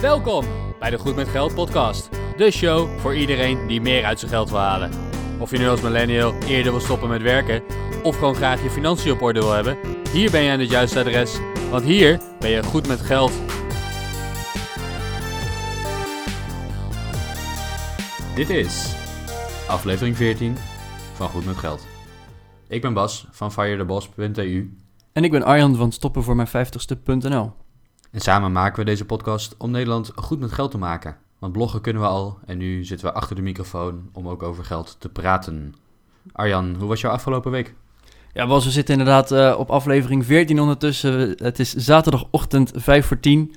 Welkom bij de Goed met Geld podcast. De show voor iedereen die meer uit zijn geld wil halen. Of je nu als millennial eerder wil stoppen met werken of gewoon graag je financiën op orde wil hebben, hier ben je aan het juiste adres, want hier ben je goed met geld. Dit is aflevering 14 van Goed met Geld. Ik ben Bas van firetheboss.eu En ik ben Arjan van stoppen voor mijn 50ste.nl. en samen maken we deze podcast om Nederland goed met geld te maken. Want bloggen kunnen we al en nu zitten we achter de microfoon om ook over geld te praten. Arjan, hoe was jouw afgelopen week? Ja, we zitten inderdaad eh, op aflevering 14 ondertussen. Het is zaterdagochtend 5 voor 10.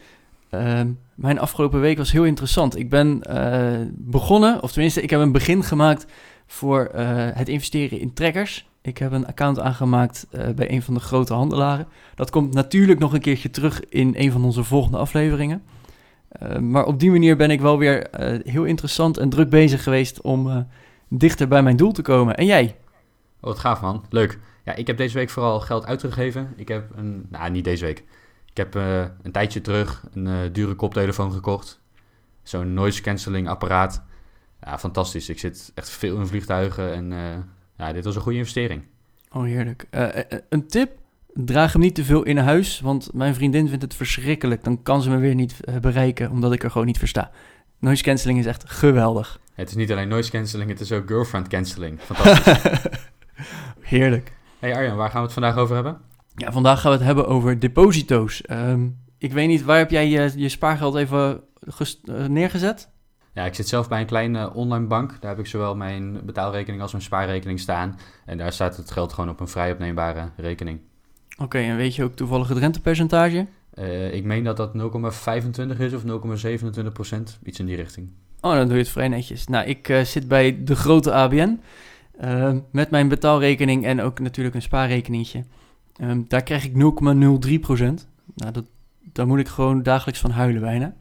Ehm, mijn afgelopen week was heel interessant. Ik ben eh, begonnen, of tenminste, ik heb een begin gemaakt voor eh, het investeren in trekkers. Ik heb een account aangemaakt eh, bij een van de grote handelaren. Dat komt natuurlijk nog een keertje terug in een van onze volgende afleveringen. Eh, maar op die manier ben ik wel weer heel interessant en druk bezig geweest om dichter bij mijn doel te komen. En jij? Oh, wat gaaf man. Leuk. Ja, ik heb deze week vooral geld uitgegeven. Ik heb een, nou niet deze week. Ik heb een tijdje terug een dure koptelefoon gekocht. Zo'n noise cancelling apparaat. Ja, fantastisch. Ik zit echt veel in vliegtuigen en eh, ja, dit was een goede investering. Oh, heerlijk. Eh, eh, een tip: draag hem niet te veel in huis, want mijn vriendin vindt het verschrikkelijk. Dan kan ze me weer niet bereiken, omdat ik er gewoon niet versta. Noise cancelling is echt geweldig. Het is niet alleen noise cancelling, het is ook girlfriend cancelling. Fantastisch. heerlijk. hey Arjan, waar gaan we het vandaag over hebben? Ja, vandaag gaan we het hebben over deposito's. Ehm, ik weet niet, waar heb jij je, je spaargeld even neergezet? Ja, ik zit zelf bij een kleine online bank. Daar heb ik zowel mijn betaalrekening als mijn spaarrekening staan. En daar staat het geld gewoon op een vrij opneembare rekening. Oké, en weet je ook toevallig het rentepercentage? Eh, ik meen dat dat 0,25 is of 0,27 procent. Iets in die richting. Oh, dan doe je het vrij netjes. Nou, ik eh, zit bij de grote ABN eh, met mijn betaalrekening en ook natuurlijk een spaarrekeningetje. Ehm, daar krijg ik 0,03%. Nou, dat, daar moet ik gewoon dagelijks van huilen bijna.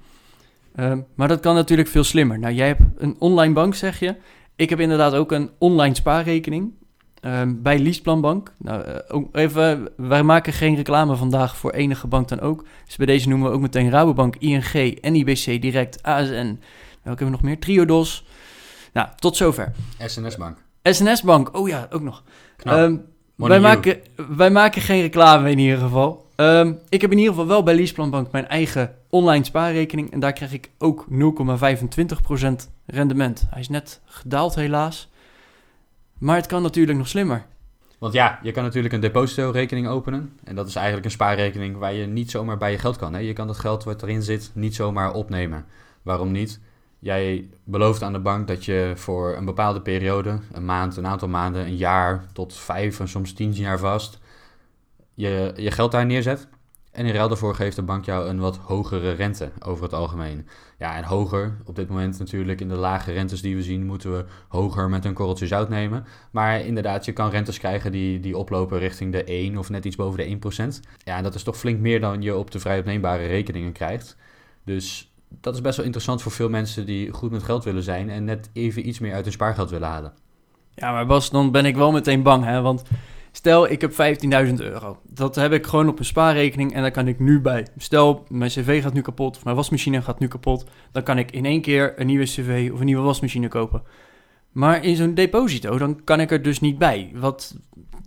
Ehm, maar dat kan natuurlijk veel slimmer. Nou, jij hebt een online bank, zeg je. Ik heb inderdaad ook een online spaarrekening ehm, bij Leaseplanbank. Nou, eh, ook even, wij maken geen reclame vandaag voor enige bank dan ook. Dus bij deze noemen we ook meteen Rabobank, ING, NIBC Direct, ASN. Welke hebben we nog meer? Triodos. Nou, tot zover. SNS Bank. SNS Bank, oh ja, ook nog. Knap. Money wij, you. maken, wij maken geen reclame in ieder geval. Ehm, ik heb in ieder geval wel bij Leaseplanbank mijn eigen online spaarrekening. En daar krijg ik ook 0,25% rendement. Hij is net gedaald helaas. Maar het kan natuurlijk nog slimmer. Want ja, je kan natuurlijk een depositorekening openen. En dat is eigenlijk een spaarrekening waar je niet zomaar bij je geld kan. Hè? Je kan dat geld wat erin zit niet zomaar opnemen. Waarom niet? Jij belooft aan de bank dat je voor een bepaalde periode, een maand, een aantal maanden, een jaar tot vijf en soms tien jaar vast, je, je geld daar neerzet. En in ruil daarvoor geeft de bank jou een wat hogere rente over het algemeen. Ja, en hoger, op dit moment natuurlijk in de lage rentes die we zien, moeten we hoger met een korreltje zout nemen. Maar inderdaad, je kan rentes krijgen die, die oplopen richting de 1 of net iets boven de 1%. Ja, en dat is toch flink meer dan je op de vrij opneembare rekeningen krijgt. Dus dat is best wel interessant voor veel mensen die goed met geld willen zijn en net even iets meer uit hun spaargeld willen halen. Ja, maar Bas, dan ben ik wel meteen bang, hè? Want stel, ik heb 15.000 euro. Dat heb ik gewoon op een spaarrekening en daar kan ik nu bij. Stel, mijn cv gaat nu kapot of mijn wasmachine gaat nu kapot. Dan kan ik in één keer een nieuwe cv of een nieuwe wasmachine kopen. Maar in zo'n deposito, dan kan ik er dus niet bij. Wat,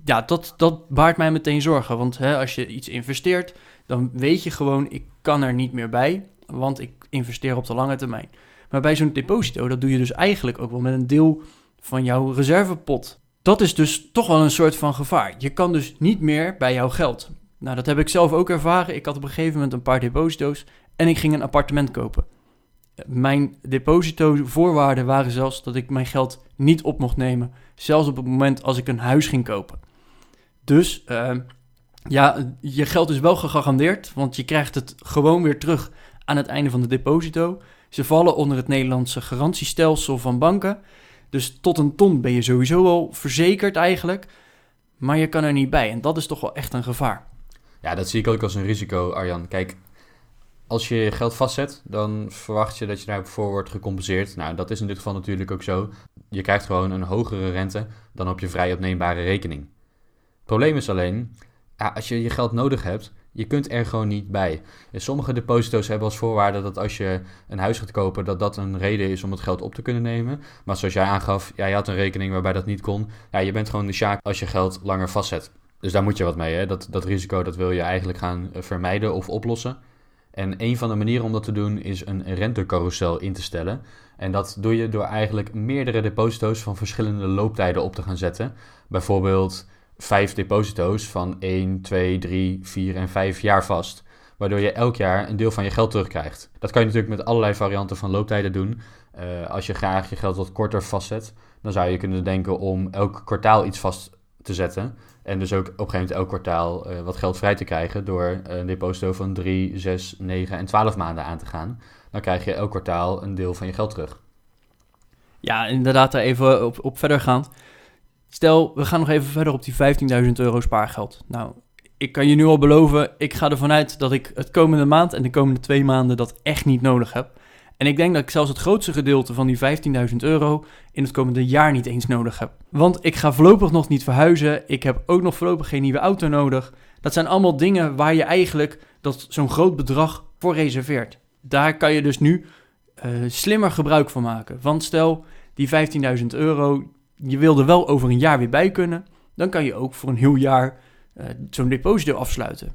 ja, dat, dat baart mij meteen zorgen. Want hè, als je iets investeert, dan weet je gewoon, ik kan er niet meer bij. Want ik investeer op de lange termijn. Maar bij zo'n deposito, dat doe je dus eigenlijk ook wel met een deel van jouw reservepot. Dat is dus toch wel een soort van gevaar. Je kan dus niet meer bij jouw geld. Nou, dat heb ik zelf ook ervaren. Ik had op een gegeven moment een paar deposito's en ik ging een appartement kopen. Mijn deposito-voorwaarden waren zelfs dat ik mijn geld niet op mocht nemen. Zelfs op het moment als ik een huis ging kopen. Dus ehm, ja, je geld is wel gegarandeerd, want je krijgt het gewoon weer terug aan het einde van de deposito. Ze vallen onder het Nederlandse garantiestelsel van banken. Dus tot een ton ben je sowieso al verzekerd eigenlijk. Maar je kan er niet bij. En dat is toch wel echt een gevaar. Ja, dat zie ik ook als een risico, Arjan. Kijk, als je geld vastzet, dan verwacht je dat je daarvoor wordt gecompenseerd. Nou, dat is in dit geval natuurlijk ook zo. Je krijgt gewoon een hogere rente dan op je vrij opneembare rekening. Het probleem is alleen, als je je geld nodig hebt, Je kunt er gewoon niet bij. En sommige deposito's hebben als voorwaarde dat als je een huis gaat kopen, dat dat een reden is om het geld op te kunnen nemen. Maar zoals jij aangaf, ja, je had een rekening waarbij dat niet kon. Ja, je bent gewoon de sjaak als je geld langer vastzet. Dus daar moet je wat mee. Hè? Dat, dat risico dat wil je eigenlijk gaan eh, vermijden of oplossen. En een van de manieren om dat te doen is een rentecarousel in te stellen. En dat doe je door eigenlijk meerdere deposito's van verschillende looptijden op te gaan zetten. Bijvoorbeeld vijf deposito's van 1, 2, 3, 4 en 5 jaar vast. Waardoor je elk jaar een deel van je geld terugkrijgt. Dat kan je natuurlijk met allerlei varianten van looptijden doen. Uh, als je graag je geld wat korter vastzet, dan zou je kunnen denken om elk kwartaal iets vast te zetten. En dus ook op een gegeven moment elk kwartaal uh, wat geld vrij te krijgen door een deposito van 3, 6, 9 en 12 maanden aan te gaan. Dan krijg je elk kwartaal een deel van je geld terug. Ja, inderdaad, daar even op, op verder gaan. Stel, we gaan nog even verder op die 15.000 euro spaargeld. Nou, ik kan je nu al beloven, ik ga ervan uit dat ik het komende maand en de komende twee maanden dat echt niet nodig heb. En ik denk dat ik zelfs het grootste gedeelte van die 15.000 euro in het komende jaar niet eens nodig heb. Want ik ga voorlopig nog niet verhuizen. Ik heb ook nog voorlopig geen nieuwe auto nodig. Dat zijn allemaal dingen waar je eigenlijk dat zo'n groot bedrag voor reserveert. Daar kan je dus nu uh, slimmer gebruik van maken. Want stel, die 15.000 euro, je wil er wel over een jaar weer bij kunnen. Dan kan je ook voor een heel jaar uh, zo'n deposito afsluiten.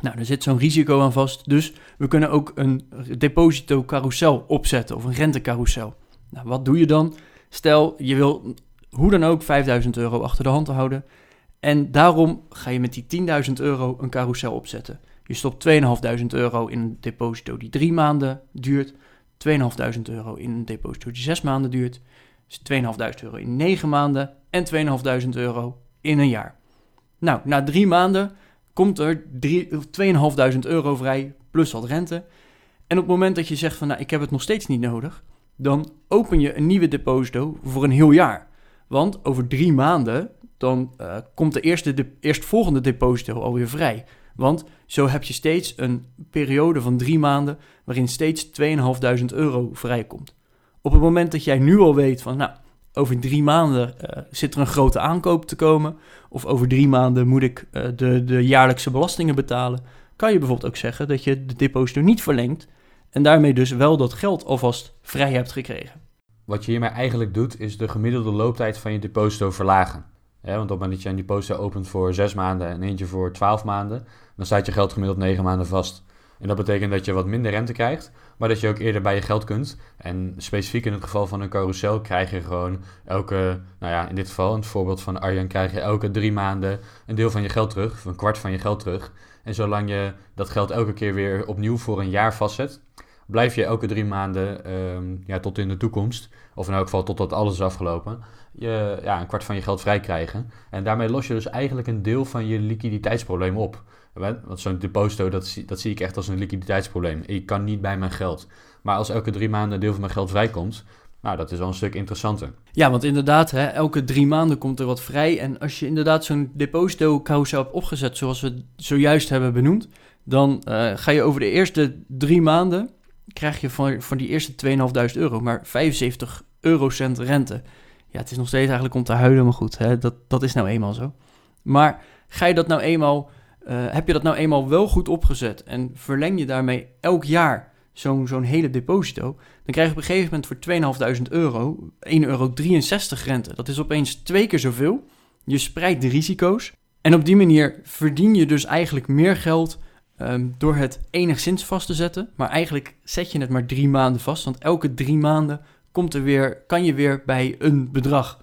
Nou, er zit zo'n risico aan vast. Dus we kunnen ook een deposito carousel opzetten of een rentecarousel. Nou, wat doe je dan? Stel, je wil hoe dan ook 5000 euro achter de hand houden. En daarom ga je met die 10.000 euro een carousel opzetten. Je stopt 2.500 euro in een deposito die drie maanden duurt. 2.500 euro in een deposito die zes maanden duurt. Dus 2.500 euro in negen maanden. En 2.500 euro in een jaar. Nou, na drie maanden komt er 2.500 euro vrij plus wat rente. En op het moment dat je zegt van nou, ik heb het nog steeds niet nodig, dan open je een nieuwe deposito voor een heel jaar. Want over drie maanden, dan uh, komt de eerste de eerstvolgende deposito alweer vrij. Want zo heb je steeds een periode van drie maanden waarin steeds 2.500 euro vrijkomt. Op het moment dat jij nu al weet van, nou, over drie maanden uh, zit er een grote aankoop te komen, of over drie maanden moet ik uh, de, de jaarlijkse belastingen betalen, kan je bijvoorbeeld ook zeggen dat je de deposito niet verlengt en daarmee dus wel dat geld alvast vrij hebt gekregen. Wat je hiermee eigenlijk doet, is de gemiddelde looptijd van je deposito verlagen. want op het moment dat je een deposito opent voor zes maanden en eentje voor twaalf maanden, dan staat je geld gemiddeld negen maanden vast. En dat betekent dat je wat minder rente krijgt, maar dat je ook eerder bij je geld kunt. En specifiek in het geval van een carousel krijg je gewoon elke, nou ja, in dit geval, in het voorbeeld van Arjan, krijg je elke drie maanden een deel van je geld terug, of een kwart van je geld terug. En zolang je dat geld elke keer weer opnieuw voor een jaar vastzet, blijf je elke drie maanden, um, ja, tot in de toekomst, of in elk geval totdat alles is afgelopen, je, ja, een kwart van je geld vrij krijgen. En daarmee los je dus eigenlijk een deel van je liquiditeitsprobleem op. Want zo'n deposito, dat zie, dat zie ik echt als een liquiditeitsprobleem. Ik kan niet bij mijn geld. Maar als elke drie maanden een deel van mijn geld vrijkomt, nou, dat is wel een stuk interessanter. Ja, want inderdaad, hè, elke drie maanden komt er wat vrij. En als je inderdaad zo'n deposito-carousel hebt opgezet, zoals we zojuist hebben benoemd, dan uh, ga je over de eerste drie maanden, krijg je van, van die eerste 2.500 euro maar 75 eurocent rente. Ja, het is nog steeds eigenlijk om te huilen, maar goed, hè, dat, dat is nou eenmaal zo. Maar ga je dat nou eenmaal uh, heb je dat nou eenmaal wel goed opgezet en verleng je daarmee elk jaar zo'n zo'n hele deposito, dan krijg je op een gegeven moment voor 2.500 euro 1,63 euro rente. Dat is opeens twee keer zoveel. Je spreidt de risico's. En op die manier verdien je dus eigenlijk meer geld um, door het enigszins vast te zetten. Maar eigenlijk zet je het maar drie maanden vast. Want elke drie maanden komt er weer, kan je weer bij een bedrag.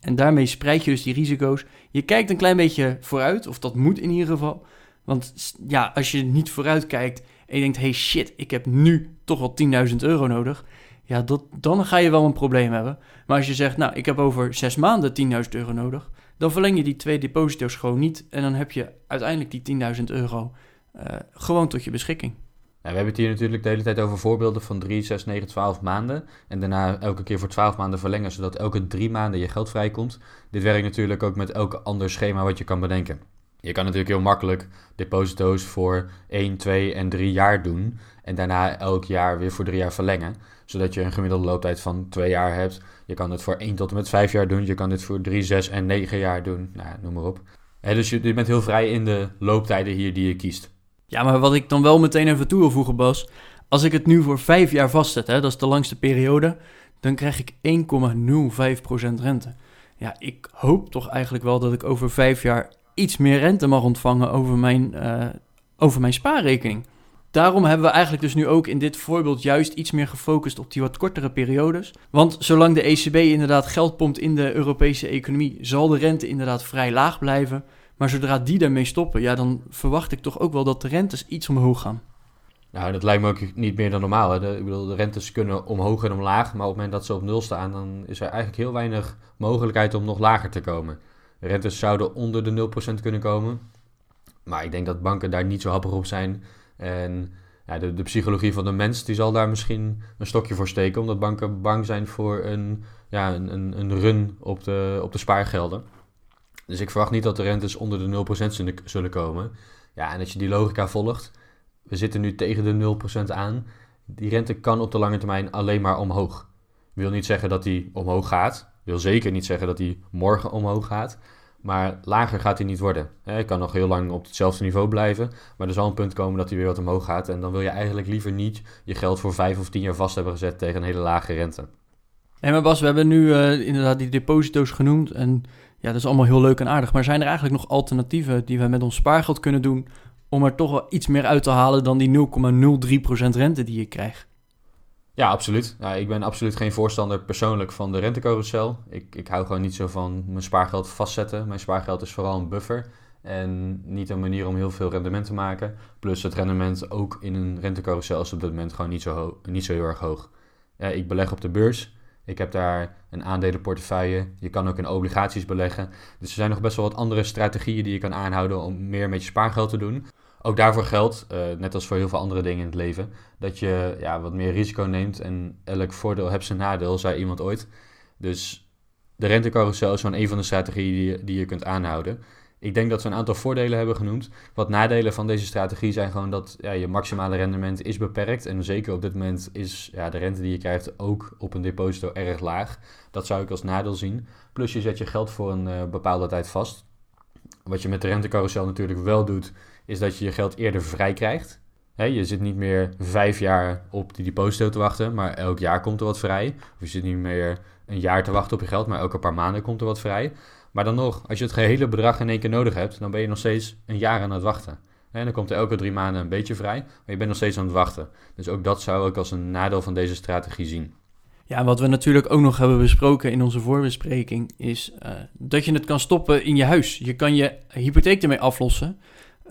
En daarmee spreid je dus die risico's. Je kijkt een klein beetje vooruit, of dat moet in ieder geval. Want ja, als je niet vooruit kijkt en je denkt, hey shit, ik heb nu toch wel 10.000 euro nodig. Ja, dat, dan ga je wel een probleem hebben. Maar als je zegt, nou, ik heb over zes maanden 10.000 euro nodig, dan verleng je die twee deposito's gewoon niet. En dan heb je uiteindelijk die 10.000 euro gewoon tot je beschikking we hebben het hier natuurlijk de hele tijd over voorbeelden van 3, 6, 9, 12 maanden. En daarna elke keer voor 12 maanden verlengen, zodat elke drie maanden je geld vrijkomt. Dit werkt natuurlijk ook met elk ander schema wat je kan bedenken. Je kan natuurlijk heel makkelijk deposito's voor 1, 2 en 3 jaar doen. En daarna elk jaar weer voor 3 jaar verlengen. Zodat je een gemiddelde looptijd van 2 jaar hebt. Je kan het voor 1 tot en met 5 jaar doen. Je kan dit voor 3, 6 en 9 jaar doen. Nou, noem maar op. dus je, je bent heel vrij in de looptijden hier die je kiest. Ja, maar wat ik dan wel meteen even toe wil voegen, Bas. Als ik het nu voor vijf jaar vastzet, hè, dat is de langste periode, dan krijg ik 1,05% rente. Ja, ik hoop toch eigenlijk wel dat ik over vijf jaar iets meer rente mag ontvangen over mijn, uh, over mijn spaarrekening. Daarom hebben we eigenlijk dus nu ook in dit voorbeeld juist iets meer gefocust op die wat kortere periodes. Want zolang de ECB inderdaad geld pompt in de Europese economie, zal de rente inderdaad vrij laag blijven. Maar zodra die daarmee stoppen, ja, dan verwacht ik toch ook wel dat de rentes iets omhoog gaan. Nou, dat lijkt me ook niet meer dan normaal. Hè. De, ik bedoel, de rentes kunnen omhoog en omlaag, maar op het moment dat ze op nul staan, dan is er eigenlijk heel weinig mogelijkheid om nog lager te komen. De rentes zouden onder de 0% kunnen komen, maar ik denk dat banken daar niet zo happig op zijn. En ja, de, de psychologie van de mens die zal daar misschien een stokje voor steken, omdat banken bang zijn voor een, ja, een, een, een run op de, op de spaargelden. Dus ik verwacht niet dat de rentes onder de 0% zullen komen. Ja, en als je die logica volgt, we zitten nu tegen de 0% aan. Die rente kan op de lange termijn alleen maar omhoog. Wil niet zeggen dat die omhoog gaat. Wil zeker niet zeggen dat die morgen omhoog gaat. Maar lager gaat hij niet worden. Hij kan nog heel lang op hetzelfde niveau blijven. Maar er zal een punt komen dat hij weer wat omhoog gaat. En dan wil je eigenlijk liever niet je geld voor vijf of tien jaar vast hebben gezet tegen een hele lage rente. En maar Bas, we hebben nu uh, inderdaad die deposito's genoemd. En ja, dat is allemaal heel leuk en aardig. Maar zijn er eigenlijk nog alternatieven die we met ons spaargeld kunnen doen om er toch wel iets meer uit te halen dan die 0,03% rente die je krijgt? Ja, absoluut. ik ben absoluut geen voorstander persoonlijk van de rentecarousel. Ik, ik hou gewoon niet zo van mijn spaargeld vastzetten. Mijn spaargeld is vooral een buffer en niet een manier om heel veel rendement te maken. Plus het rendement ook in een rentecarousel is op dit moment gewoon niet zo, niet zo heel erg hoog. ik beleg op de beurs. Ik heb daar een aandelenportefeuille. Je kan ook in obligaties beleggen. Dus er zijn nog best wel wat andere strategieën die je kan aanhouden om meer met je spaargeld te doen. Ook daarvoor geldt, uh, net als voor heel veel andere dingen in het leven, dat je ja, wat meer risico neemt. En elk voordeel heeft zijn nadeel, zei iemand ooit. Dus de rentecarousel is gewoon een van de strategieën die je, die je kunt aanhouden. Ik denk dat we een aantal voordelen hebben genoemd. Wat nadelen van deze strategie zijn gewoon dat ja, je maximale rendement is beperkt. En zeker op dit moment is ja, de rente die je krijgt ook op een deposito erg laag. Dat zou ik als nadeel zien. Plus je zet je geld voor een uh, bepaalde tijd vast. Wat je met de rentecarousel natuurlijk wel doet, is dat je je geld eerder vrij krijgt. je zit niet meer vijf jaar op die deposito te wachten, maar elk jaar komt er wat vrij. Of je zit niet meer een jaar te wachten op je geld, maar elke paar maanden komt er wat vrij. Maar dan nog, als je het gehele bedrag in één keer nodig hebt, dan ben je nog steeds een jaar aan het wachten. En dan komt er elke drie maanden een beetje vrij, maar je bent nog steeds aan het wachten. Dus ook dat zou ik als een nadeel van deze strategie zien. Ja, wat we natuurlijk ook nog hebben besproken in onze voorbespreking is uh, dat je het kan stoppen in je huis. Je kan je hypotheek ermee aflossen.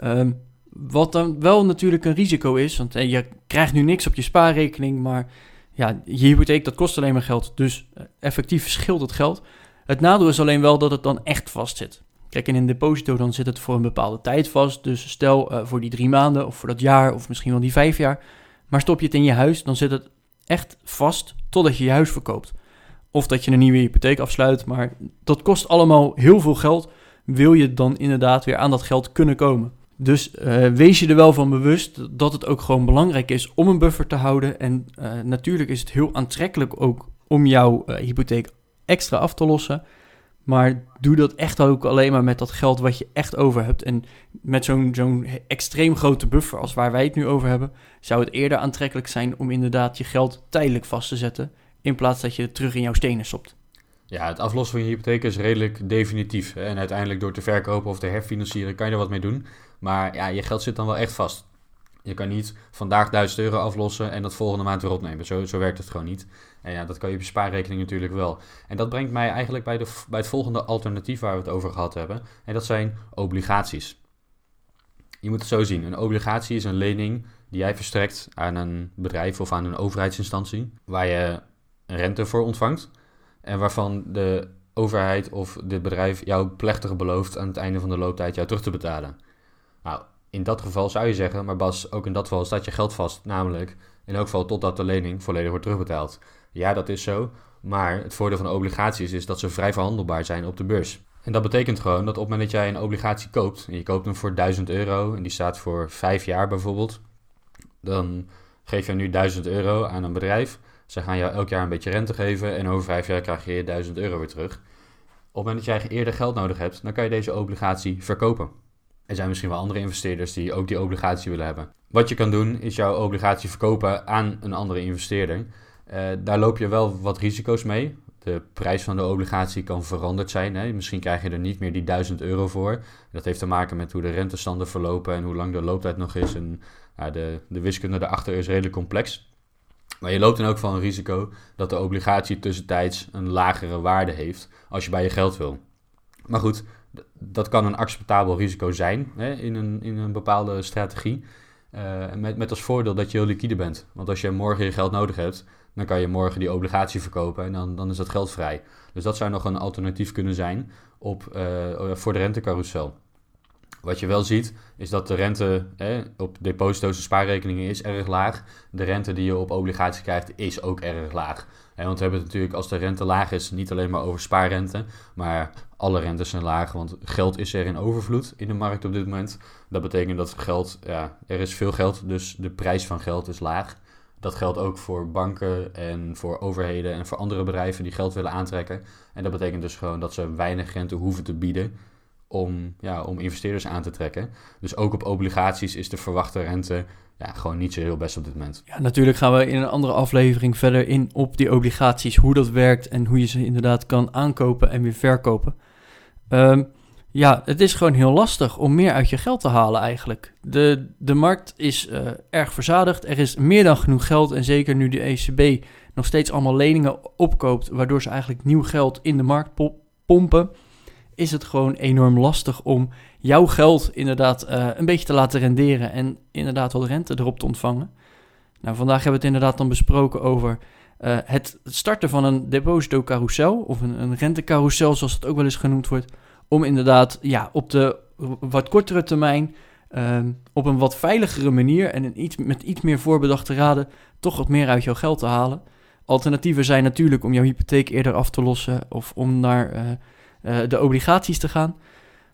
Um, wat dan wel natuurlijk een risico is, want je krijgt nu niks op je spaarrekening, maar ja, je hypotheek dat kost alleen maar geld. Dus uh, effectief scheelt het geld. Het nadeel is alleen wel dat het dan echt vast zit. Kijk, in een deposito dan zit het voor een bepaalde tijd vast. Dus stel uh, voor die drie maanden of voor dat jaar of misschien wel die vijf jaar. Maar stop je het in je huis, dan zit het echt vast totdat je je huis verkoopt. Of dat je een nieuwe hypotheek afsluit. Maar dat kost allemaal heel veel geld. Wil je dan inderdaad weer aan dat geld kunnen komen? Dus uh, wees je er wel van bewust dat het ook gewoon belangrijk is om een buffer te houden. En uh, natuurlijk is het heel aantrekkelijk ook om jouw uh, hypotheek extra af te lossen. Maar doe dat echt ook alleen maar met dat geld wat je echt over hebt. En met zo'n zo'n extreem grote buffer als waar wij het nu over hebben, zou het eerder aantrekkelijk zijn om inderdaad je geld tijdelijk vast te zetten. In plaats dat je het terug in jouw stenen stopt. Ja, het aflossen van je hypotheek is redelijk definitief. En uiteindelijk door te verkopen of te herfinancieren kan je er wat mee doen. Maar ja, je geld zit dan wel echt vast. Je kan niet vandaag 1000 euro aflossen en dat volgende maand weer opnemen. Zo, zo werkt het gewoon niet. En ja, dat kan je op spaarrekening natuurlijk wel. En dat brengt mij eigenlijk bij, de, bij het volgende alternatief waar we het over gehad hebben. En dat zijn obligaties. Je moet het zo zien. Een obligatie is een lening die jij verstrekt aan een bedrijf of aan een overheidsinstantie. Waar je rente voor ontvangt. En waarvan de overheid of dit bedrijf jou plechtig belooft aan het einde van de looptijd jou terug te betalen. Nou, in dat geval zou je zeggen, maar Bas, ook in dat geval staat je geld vast. Namelijk, in elk geval totdat de lening volledig wordt terugbetaald. Ja, dat is zo. Maar het voordeel van obligaties is dat ze vrij verhandelbaar zijn op de beurs. En dat betekent gewoon dat op het moment dat jij een obligatie koopt, en je koopt hem voor 1000 euro en die staat voor 5 jaar bijvoorbeeld, dan geef je nu 1000 euro aan een bedrijf. Ze gaan jou elk jaar een beetje rente geven en over 5 jaar krijg je 1000 euro weer terug. Op het moment dat jij eerder geld nodig hebt, dan kan je deze obligatie verkopen. Er zijn misschien wel andere investeerders die ook die obligatie willen hebben. Wat je kan doen is jouw obligatie verkopen aan een andere investeerder. Uh, daar loop je wel wat risico's mee. De prijs van de obligatie kan veranderd zijn. Hè? Misschien krijg je er niet meer die 1000 euro voor. Dat heeft te maken met hoe de rentestanden verlopen en hoe lang de looptijd nog is. En de, de wiskunde daarachter is redelijk complex. Maar je loopt dan ook van een risico dat de obligatie tussentijds een lagere waarde heeft als je bij je geld wil. Maar goed, dat kan een acceptabel risico zijn hè, in, een, in een bepaalde strategie. Uh, met, met als voordeel dat je heel liquide bent. Want als je morgen je geld nodig hebt, dan kan je morgen die obligatie verkopen en dan, dan is dat geld vrij. Dus dat zou nog een alternatief kunnen zijn op, uh, voor de rentecarousel. Wat je wel ziet, is dat de rente op deposito's en spaarrekeningen is erg laag. De rente die je op obligaties krijgt, is ook erg laag. want we hebben het natuurlijk, als de rente laag is, niet alleen maar over spaarrente, maar alle rentes zijn laag, want geld is er in overvloed in de markt op dit moment. Dat betekent dat geld, ja, er is veel geld, dus de prijs van geld is laag. Dat geldt ook voor banken en voor overheden en voor andere bedrijven die geld willen aantrekken. En dat betekent dus gewoon dat ze weinig rente hoeven te bieden om, ja, om investeerders aan te trekken. Dus ook op obligaties is de verwachte rente ja, gewoon niet zo heel best op dit moment. Ja, natuurlijk gaan we in een andere aflevering verder in op die obligaties, hoe dat werkt en hoe je ze inderdaad kan aankopen en weer verkopen. Ehm, ja, het is gewoon heel lastig om meer uit je geld te halen eigenlijk. De, de markt is uh, erg verzadigd. Er is meer dan genoeg geld. En zeker nu de ECB nog steeds allemaal leningen opkoopt, waardoor ze eigenlijk nieuw geld in de markt pompen, is het gewoon enorm lastig om jouw geld inderdaad uh, een beetje te laten renderen en inderdaad wat rente erop te ontvangen. Nou, vandaag hebben we het inderdaad dan besproken over uh, het starten van een deposito-carousel of een, een rentecarousel, zoals het ook wel eens genoemd wordt om inderdaad ja, op de wat kortere termijn, ehm, op een wat veiligere manier en een iets, met iets meer voorbedachte raden, toch wat meer uit jouw geld te halen. Alternatieven zijn natuurlijk om jouw hypotheek eerder af te lossen of om naar uh, de obligaties te gaan.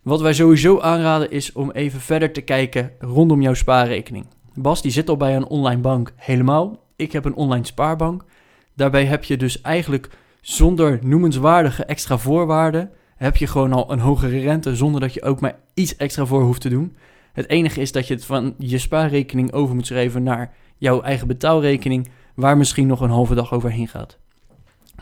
Wat wij sowieso aanraden is om even verder te kijken rondom jouw spaarrekening. Bas die zit al bij een online bank helemaal. Ik heb een online spaarbank. Daarbij heb je dus eigenlijk zonder noemenswaardige extra voorwaarden heb je gewoon al een hogere rente zonder dat je ook maar iets extra voor hoeft te doen. Het enige is dat je het van je spaarrekening over moet schrijven naar jouw eigen betaalrekening, waar misschien nog een halve dag overheen gaat.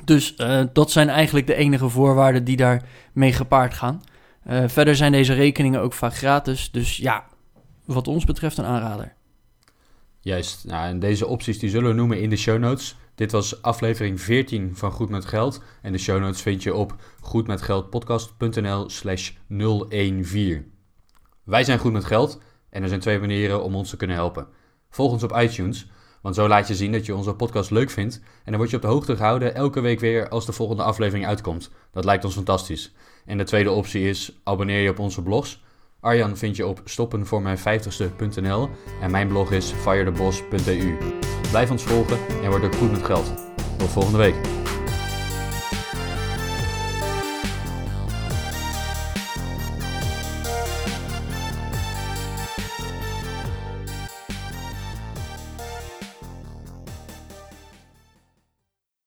Dus uh, dat zijn eigenlijk de enige voorwaarden die daarmee gepaard gaan. Uh, verder zijn deze rekeningen ook vaak gratis, dus ja, wat ons betreft een aanrader. Juist, nou, en deze opties die zullen we noemen in de show notes. Dit was aflevering 14 van Goed met Geld. En de show notes vind je op goedmetgeldpodcast.nl slash 014. Wij zijn Goed met Geld en er zijn twee manieren om ons te kunnen helpen. Volg ons op iTunes, want zo laat je zien dat je onze podcast leuk vindt. En dan word je op de hoogte gehouden elke week weer als de volgende aflevering uitkomt. Dat lijkt ons fantastisch. En de tweede optie is abonneer je op onze blogs. Arjan vind je op stoppenvoormijn50ste.nl en mijn blog is firethebos.eu. Blijf ons volgen en word ook goed met geld. Tot volgende week.